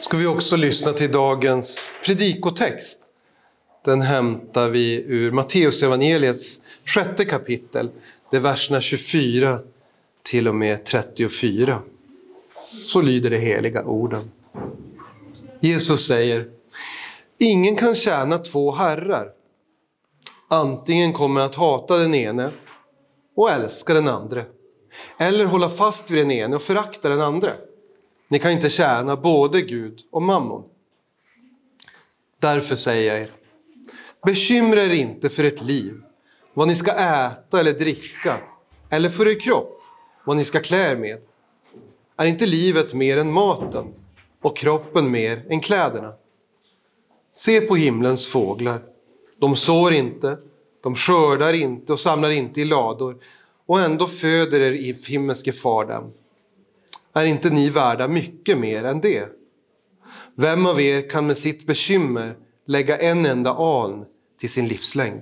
ska vi också lyssna till dagens predikotext. Den hämtar vi ur Matteusevangeliets sjätte kapitel. Det är verserna 24 till och med 34. Så lyder de heliga orden. Jesus säger, ingen kan tjäna två herrar. Antingen kommer att hata den ene och älska den andra, eller hålla fast vid den ene och förakta den andra. Ni kan inte tjäna både Gud och mammon. Därför säger jag er, bekymra er inte för ert liv, vad ni ska äta eller dricka, eller för er kropp, vad ni ska klä er med. Är inte livet mer än maten och kroppen mer än kläderna? Se på himlens fåglar. De sår inte, de skördar inte och samlar inte i lador och ändå föder er i himmelske far dem. Är inte ni värda mycket mer än det? Vem av er kan med sitt bekymmer lägga en enda aln till sin livslängd?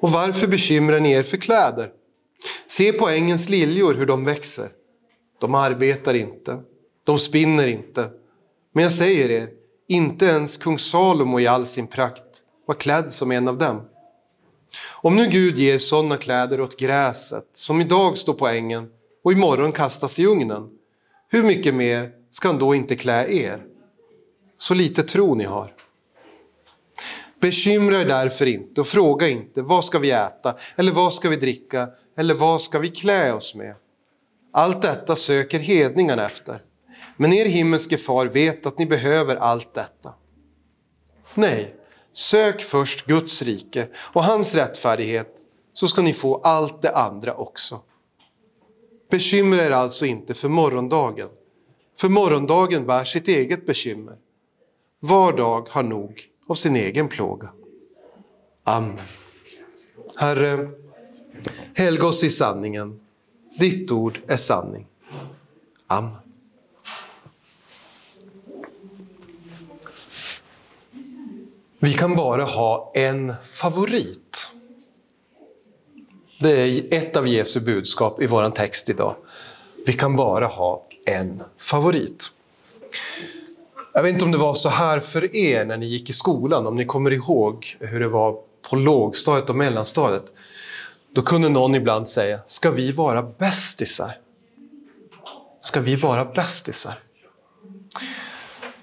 Och varför bekymrar ni er för kläder? Se på ängens liljor hur de växer. De arbetar inte, de spinner inte. Men jag säger er, inte ens kung Salomo i all sin prakt var klädd som en av dem. Om nu Gud ger sådana kläder åt gräset som idag står på ängen och imorgon kastas i ugnen, hur mycket mer ska han då inte klä er? Så lite tro ni har. Bekymra er därför inte och fråga inte vad ska vi äta eller vad ska vi dricka eller vad ska vi klä oss med? Allt detta söker hedningarna efter. Men er himmelske far vet att ni behöver allt detta. Nej, sök först Guds rike och hans rättfärdighet så ska ni få allt det andra också. Bekymra er alltså inte för morgondagen, för morgondagen bär sitt eget bekymmer. Var dag har nog av sin egen plåga. Amen. Herre, helga oss i sanningen. Ditt ord är sanning. Amen. Vi kan bara ha en favorit. Det är ett av Jesu budskap i vår text idag. Vi kan bara ha en favorit. Jag vet inte om det var så här för er när ni gick i skolan, om ni kommer ihåg hur det var på lågstadiet och mellanstadiet. Då kunde någon ibland säga, ska vi vara bästisar? Ska vi vara bästisar?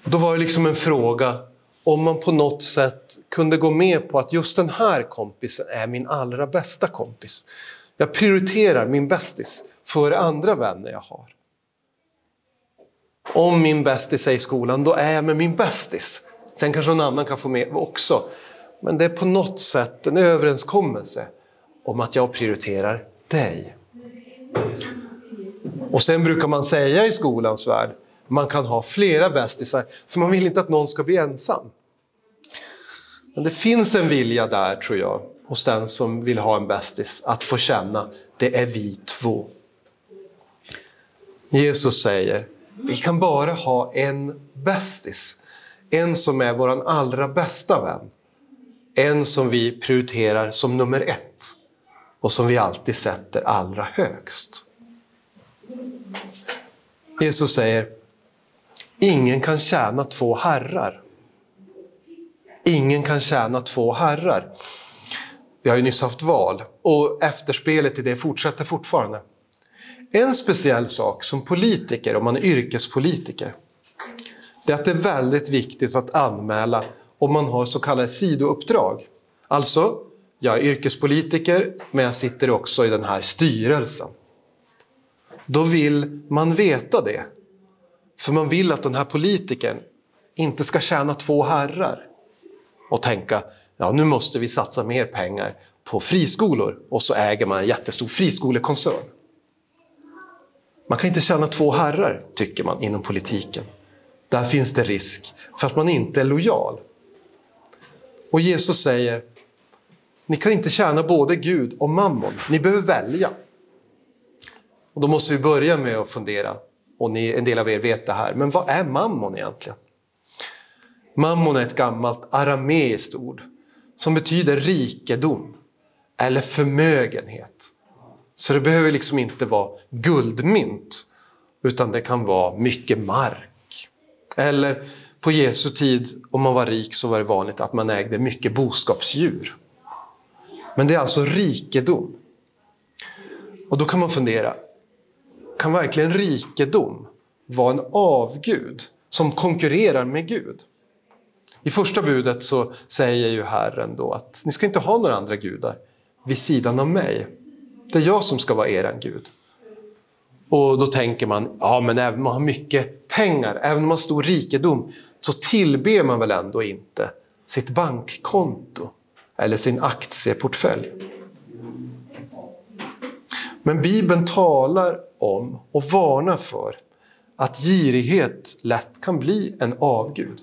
Då var det liksom en fråga om man på något sätt kunde gå med på att just den här kompisen är min allra bästa kompis. Jag prioriterar min bästis före andra vänner jag har. Om min bästis är i skolan, då är jag med min bästis. Sen kanske någon annan kan få med också. Men det är på något sätt en överenskommelse om att jag prioriterar dig. Och sen brukar man säga i skolans värld, man kan ha flera bästisar, för man vill inte att någon ska bli ensam. Men det finns en vilja där, tror jag, hos den som vill ha en bästis, att få känna, det är vi två. Jesus säger, vi kan bara ha en bästis. En som är vår allra bästa vän. En som vi prioriterar som nummer ett och som vi alltid sätter allra högst. Jesus säger, ingen kan tjäna två herrar. Ingen kan tjäna två herrar. Vi har ju nyss haft val och efterspelet i det fortsätter fortfarande. En speciell sak som politiker, om man är yrkespolitiker, det är att det är väldigt viktigt att anmäla om man har så kallade sidouppdrag. Alltså, jag är yrkespolitiker, men jag sitter också i den här styrelsen. Då vill man veta det. För man vill att den här politikern inte ska tjäna två herrar och tänka ja nu måste vi satsa mer pengar på friskolor och så äger man en jättestor friskolekoncern. Man kan inte tjäna två herrar, tycker man inom politiken. Där finns det risk för att man inte är lojal. Och Jesus säger, ni kan inte tjäna både Gud och mammon. Ni behöver välja. Och då måste vi börja med att fundera, och ni, en del av er vet det här, men vad är mammon egentligen? Mammon är ett gammalt arameiskt ord som betyder rikedom eller förmögenhet. Så det behöver liksom inte vara guldmynt, utan det kan vara mycket mark Eller på Jesu tid, om man var rik, så var det vanligt att man ägde mycket boskapsdjur. Men det är alltså rikedom. Och då kan man fundera, kan verkligen rikedom vara en avgud som konkurrerar med Gud? I första budet så säger ju Herren då att ni ska inte ha några andra gudar vid sidan av mig. Det är jag som ska vara er Gud. Och då tänker man, ja men även om man har mycket pengar, även om man har stor rikedom, så tillber man väl ändå inte sitt bankkonto eller sin aktieportfölj. Men Bibeln talar om och varna för att girighet lätt kan bli en avgud.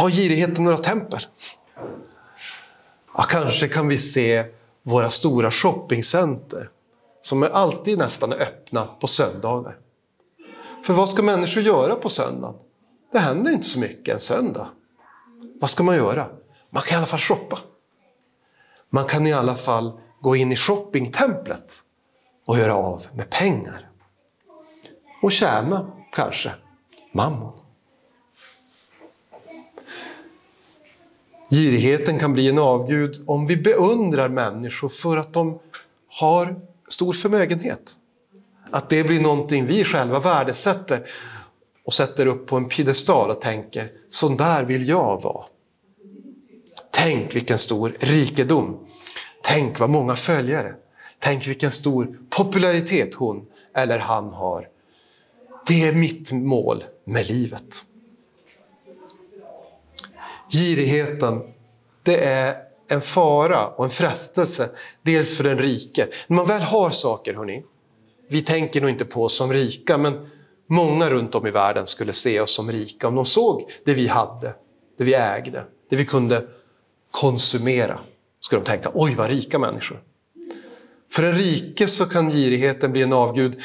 Har girigheten några tempel? Ja, kanske kan vi se våra stora shoppingcenter som är alltid nästan öppna på söndagar. För vad ska människor göra på söndagen? Det händer inte så mycket en söndag. Vad ska man göra? Man kan i alla fall shoppa. Man kan i alla fall gå in i shoppingtemplet och göra av med pengar. Och tjäna, kanske, mammon. Girigheten kan bli en avgud om vi beundrar människor för att de har stor förmögenhet. Att det blir någonting vi själva värdesätter och sätter upp på en piedestal och tänker, sån där vill jag vara. Tänk vilken stor rikedom. Tänk vad många följare. Tänk vilken stor popularitet hon eller han har. Det är mitt mål med livet. Girigheten, det är en fara och en frestelse, dels för den rike. När man väl har saker, hörni, vi tänker nog inte på oss som rika, men många runt om i världen skulle se oss som rika om de såg det vi hade, det vi ägde, det vi kunde konsumera. Skulle de tänka, oj vad rika människor. För en rike så kan girigheten bli en avgud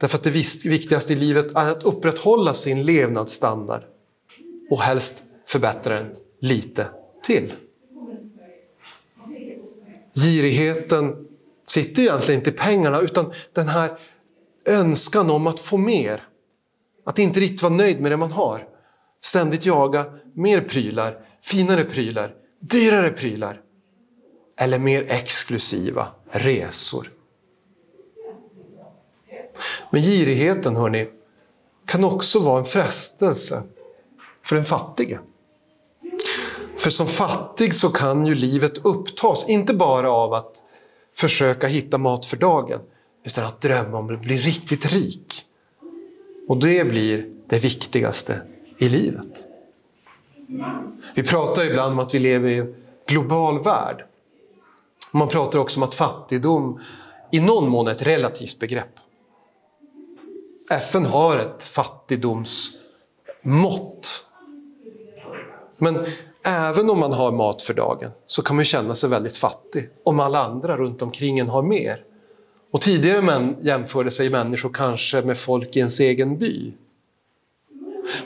därför att det viktigaste i livet är att upprätthålla sin levnadsstandard och helst förbättra den lite till. Girigheten sitter egentligen inte i pengarna utan den här önskan om att få mer. Att inte riktigt vara nöjd med det man har. Ständigt jaga mer prylar, finare prylar, dyrare prylar. Eller mer exklusiva resor. Men girigheten, hörni, kan också vara en frestelse för den fattige. För som fattig så kan ju livet upptas, inte bara av att försöka hitta mat för dagen, utan att drömma om att bli riktigt rik. Och det blir det viktigaste i livet. Vi pratar ibland om att vi lever i en global värld. Man pratar också om att fattigdom i någon mån är ett relativt begrepp. FN har ett fattigdomsmått. Men även om man har mat för dagen så kan man känna sig väldigt fattig om alla andra runt omkring en har mer. Och tidigare män jämförde sig människor kanske med folk i ens egen by.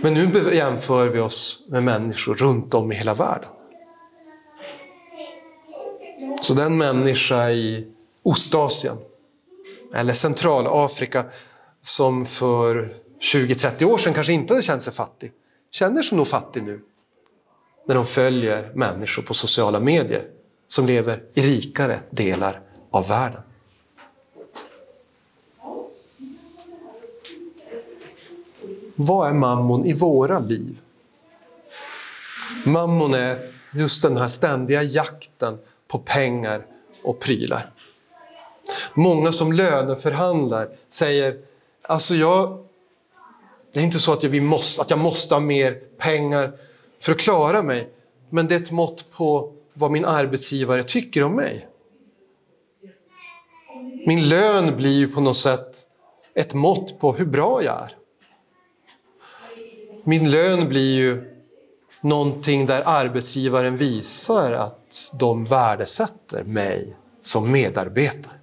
Men nu jämför vi oss med människor runt om i hela världen. Så den människa i Ostasien eller Centralafrika som för 20-30 år sedan kanske inte hade känt sig fattig, känner sig nog fattig nu när de följer människor på sociala medier som lever i rikare delar av världen. Vad är mammon i våra liv? Mammon är just den här ständiga jakten på pengar och prylar. Många som löneförhandlar säger, alltså jag, det är inte så att jag, måste, att jag måste ha mer pengar för att klara mig, men det är ett mått på vad min arbetsgivare tycker om mig. Min lön blir ju på något sätt ett mått på hur bra jag är. Min lön blir ju någonting där arbetsgivaren visar att de värdesätter mig som medarbetare.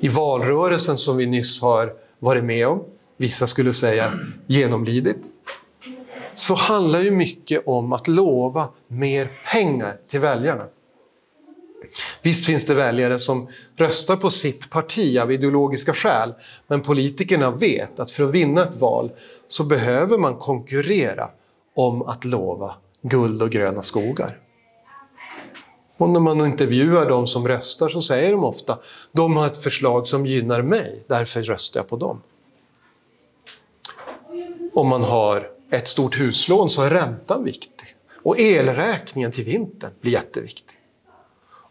I valrörelsen som vi nyss har varit med om, vissa skulle säga genomlidit, så handlar ju mycket om att lova mer pengar till väljarna. Visst finns det väljare som röstar på sitt parti av ideologiska skäl, men politikerna vet att för att vinna ett val så behöver man konkurrera om att lova guld och gröna skogar. Och när man intervjuar de som röstar så säger de ofta de har ett förslag som gynnar mig, därför röstar jag på dem. Om man har ett stort huslån så är räntan viktig. Och elräkningen till vintern blir jätteviktig.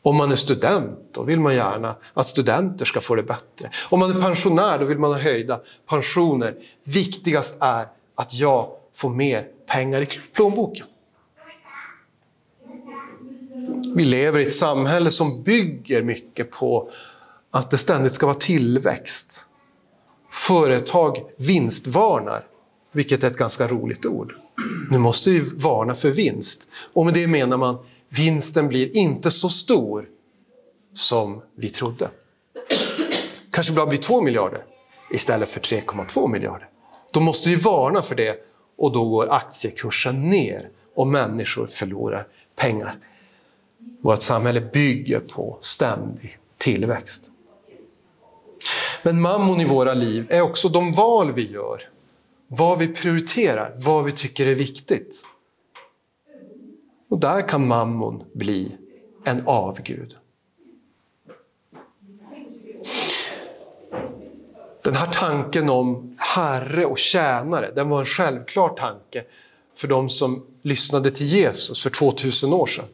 Om man är student, då vill man gärna att studenter ska få det bättre. Om man är pensionär, då vill man ha höjda pensioner. Viktigast är att jag får mer pengar i plånboken. Vi lever i ett samhälle som bygger mycket på att det ständigt ska vara tillväxt. Företag vinstvarnar, vilket är ett ganska roligt ord. Nu måste vi varna för vinst. Och med det menar man vinsten blir inte så stor som vi trodde. Kanske bara blir 2 miljarder istället för 3,2 miljarder. Då måste vi varna för det och då går aktiekursen ner och människor förlorar pengar. Vårt samhälle bygger på ständig tillväxt. Men mammon i våra liv är också de val vi gör. Vad vi prioriterar, vad vi tycker är viktigt. Och där kan mammon bli en avgud. Den här tanken om herre och tjänare, den var en självklar tanke för de som lyssnade till Jesus för 2000 år sedan.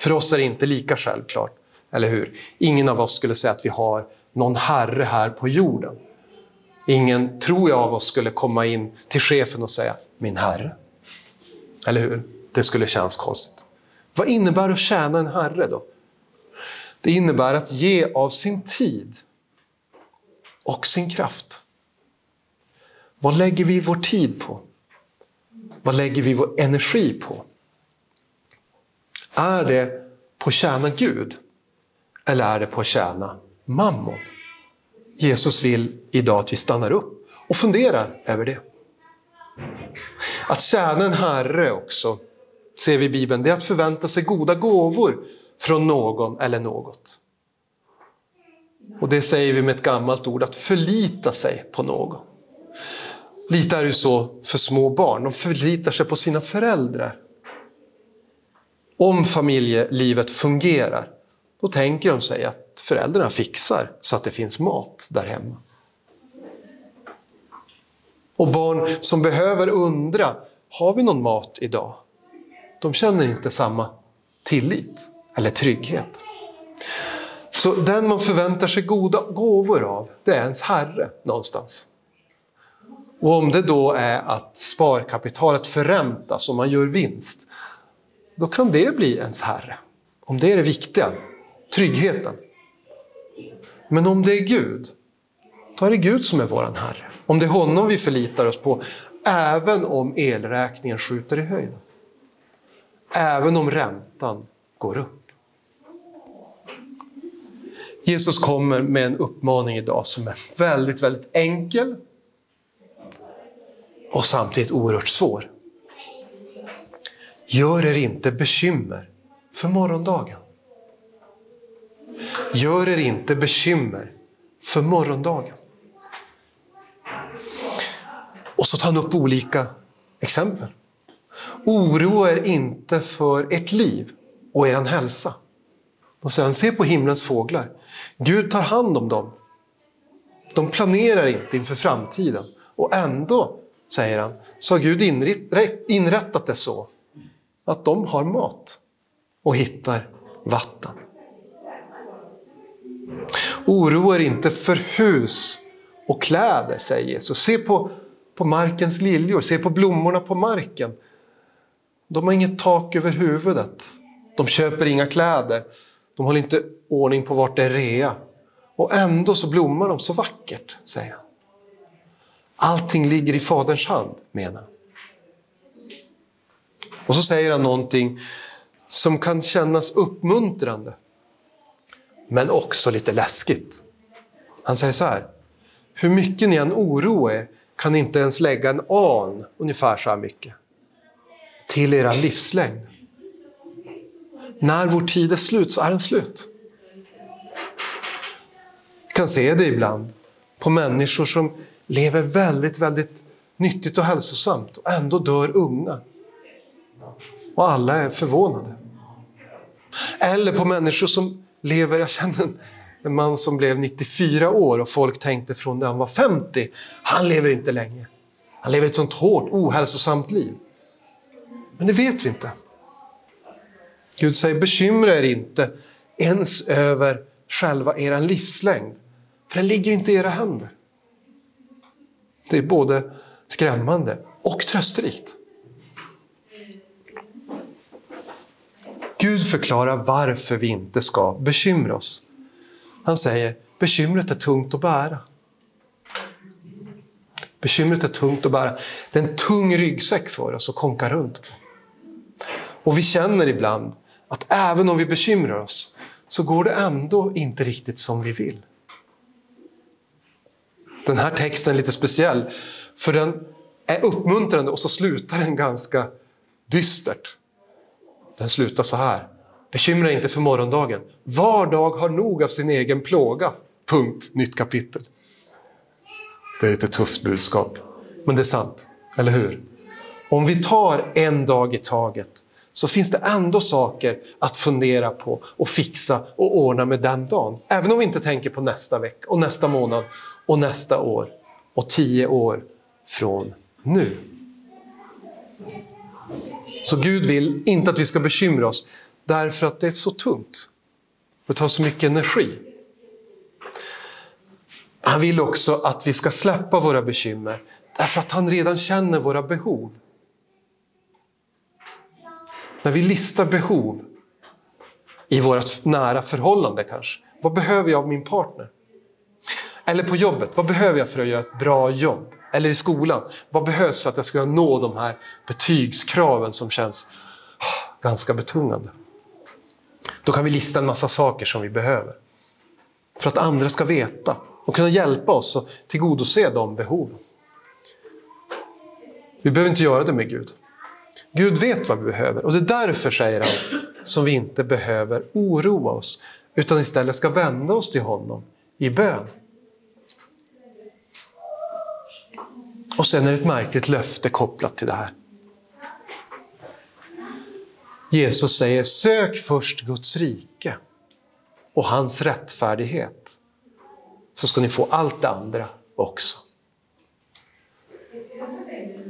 För oss är det inte lika självklart, eller hur? Ingen av oss skulle säga att vi har någon herre här på jorden. Ingen, tror jag, av oss skulle komma in till chefen och säga min herre. Eller hur? Det skulle kännas konstigt. Vad innebär att tjäna en herre då? Det innebär att ge av sin tid och sin kraft. Vad lägger vi vår tid på? Vad lägger vi vår energi på? Är det på att tjäna Gud? Eller är det på att tjäna mammon? Jesus vill idag att vi stannar upp och funderar över det. Att tjäna en herre också, ser vi i Bibeln, det är att förvänta sig goda gåvor från någon eller något. Och det säger vi med ett gammalt ord, att förlita sig på någon. Lite är det så för små barn, de förlitar sig på sina föräldrar. Om familjelivet fungerar, då tänker de sig att föräldrarna fixar så att det finns mat där hemma. Och barn som behöver undra, har vi någon mat idag? De känner inte samma tillit eller trygghet. Så den man förväntar sig goda gåvor av, det är ens herre någonstans. Och om det då är att sparkapitalet förräntas och man gör vinst, då kan det bli ens herre. Om det är det viktiga, tryggheten. Men om det är Gud, då är det Gud som är vår herre. Om det är honom vi förlitar oss på, även om elräkningen skjuter i höjden. Även om räntan går upp. Jesus kommer med en uppmaning idag som är väldigt, väldigt enkel och samtidigt oerhört svår. Gör er inte bekymmer för morgondagen. Gör er inte bekymmer för morgondagen. Och så tar han upp olika exempel. Oroa er inte för ert liv och er hälsa. Då säger han, se på himlens fåglar. Gud tar hand om dem. De planerar inte inför framtiden. Och ändå, säger han, så har Gud inrättat det så att de har mat och hittar vatten. Oroa er inte för hus och kläder, säger Jesus. Se på, på markens liljor, se på blommorna på marken. De har inget tak över huvudet. De köper inga kläder. De håller inte ordning på vart det är rea. Och ändå så blommar de så vackert, säger han. Allting ligger i Faderns hand, menar han. Och så säger han någonting som kan kännas uppmuntrande, men också lite läskigt. Han säger så här, hur mycket ni än oroar er kan ni inte ens lägga en an, ungefär så här mycket, till era livslängd. när vår tid är slut så är den slut. Vi kan se det ibland på människor som lever väldigt, väldigt nyttigt och hälsosamt och ändå dör unga. Och alla är förvånade. Eller på människor som lever, jag känner en, en man som blev 94 år och folk tänkte från när han var 50, han lever inte länge. Han lever ett sånt hårt, ohälsosamt liv. Men det vet vi inte. Gud säger, bekymra er inte ens över själva er livslängd. För den ligger inte i era händer. Det är både skrämmande och trösterikt. Gud förklarar varför vi inte ska bekymra oss. Han säger, bekymret är tungt att bära. Bekymret är tungt att bära. Det är en tung ryggsäck för oss att konka runt på. Och vi känner ibland att även om vi bekymrar oss så går det ändå inte riktigt som vi vill. Den här texten är lite speciell, för den är uppmuntrande och så slutar den ganska dystert. Den slutar så här. Bekymra inte för morgondagen. Var dag har nog av sin egen plåga. Punkt. Nytt kapitel. Det är ett lite tufft budskap, men det är sant. Eller hur? Om vi tar en dag i taget så finns det ändå saker att fundera på och fixa och ordna med den dagen. Även om vi inte tänker på nästa vecka och nästa månad och nästa år och tio år från nu. Så Gud vill inte att vi ska bekymra oss därför att det är så tungt. Det tar så mycket energi. Han vill också att vi ska släppa våra bekymmer därför att han redan känner våra behov. När vi listar behov i vårt nära förhållande kanske. Vad behöver jag av min partner? Eller på jobbet, vad behöver jag för att göra ett bra jobb? Eller i skolan, vad behövs för att jag ska nå de här betygskraven som känns ah, ganska betungande? Då kan vi lista en massa saker som vi behöver. För att andra ska veta och kunna hjälpa oss att tillgodose de behoven. Vi behöver inte göra det med Gud. Gud vet vad vi behöver och det är därför, säger han, som vi inte behöver oroa oss utan istället ska vända oss till honom i bön. Och sen är det ett märkligt löfte kopplat till det här. Jesus säger, sök först Guds rike och hans rättfärdighet, så ska ni få allt det andra också.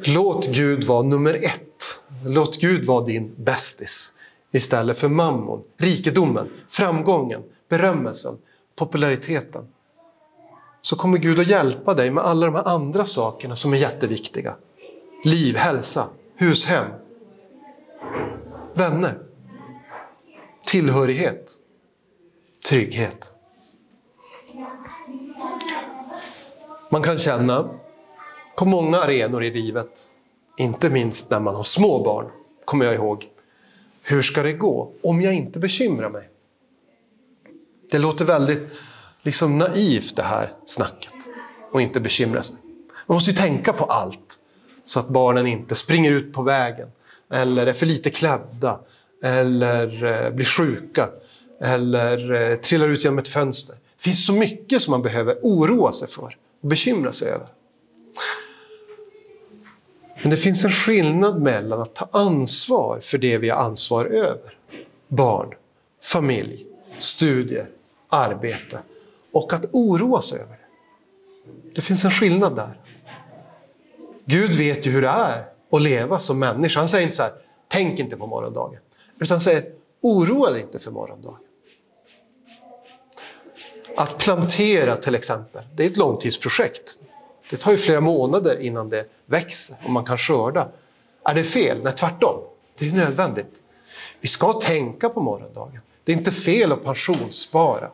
Låt Gud vara nummer ett. Låt Gud vara din bästis istället för mammon, rikedomen, framgången, berömmelsen, populariteten så kommer Gud att hjälpa dig med alla de här andra sakerna som är jätteviktiga. Liv, hälsa, hushem, vänner, tillhörighet, trygghet. Man kan känna på många arenor i livet, inte minst när man har små barn, kommer jag ihåg. Hur ska det gå om jag inte bekymrar mig? Det låter väldigt liksom naivt det här snacket och inte bekymra sig. Man måste ju tänka på allt så att barnen inte springer ut på vägen eller är för lite klädda eller eh, blir sjuka eller eh, trillar ut genom ett fönster. Det finns så mycket som man behöver oroa sig för och bekymra sig över. Men det finns en skillnad mellan att ta ansvar för det vi har ansvar över. Barn, familj, studier, arbete och att oroa sig över det. Det finns en skillnad där. Gud vet ju hur det är att leva som människa. Han säger inte så här, tänk inte på morgondagen. Utan han säger, oroa dig inte för morgondagen. Att plantera till exempel, det är ett långtidsprojekt. Det tar ju flera månader innan det växer och man kan skörda. Är det fel? Nej, tvärtom. Det är nödvändigt. Vi ska tänka på morgondagen. Det är inte fel att pensionsspara.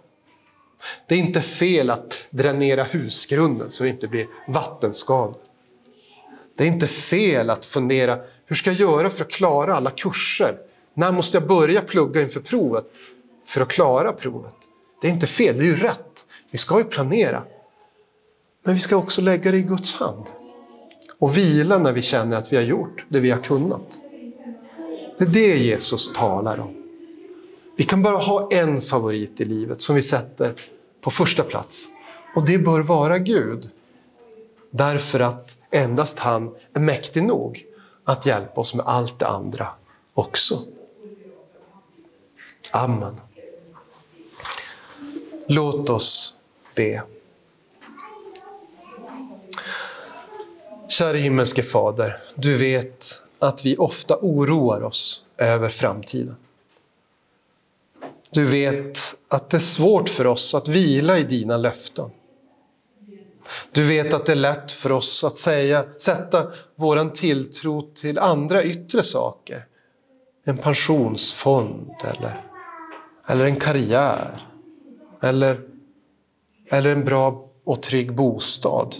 Det är inte fel att dränera husgrunden så det inte blir vattenskador. Det är inte fel att fundera, hur ska jag göra för att klara alla kurser? När måste jag börja plugga inför provet för att klara provet? Det är inte fel, det är ju rätt. Vi ska ju planera. Men vi ska också lägga det i Guds hand. Och vila när vi känner att vi har gjort det vi har kunnat. Det är det Jesus talar om. Vi kan bara ha en favorit i livet som vi sätter på första plats. Och det bör vara Gud. Därför att endast han är mäktig nog att hjälpa oss med allt det andra också. Amen. Låt oss be. Kära himmelske Fader, du vet att vi ofta oroar oss över framtiden. Du vet att det är svårt för oss att vila i dina löften. Du vet att det är lätt för oss att säga, sätta vår tilltro till andra yttre saker. En pensionsfond eller, eller en karriär. Eller, eller en bra och trygg bostad.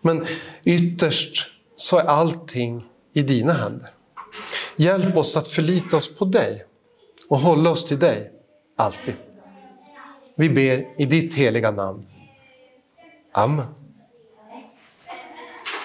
Men ytterst så är allting i dina händer. Hjälp oss att förlita oss på dig och hålla oss till dig, alltid. Vi ber i ditt heliga namn. Amen.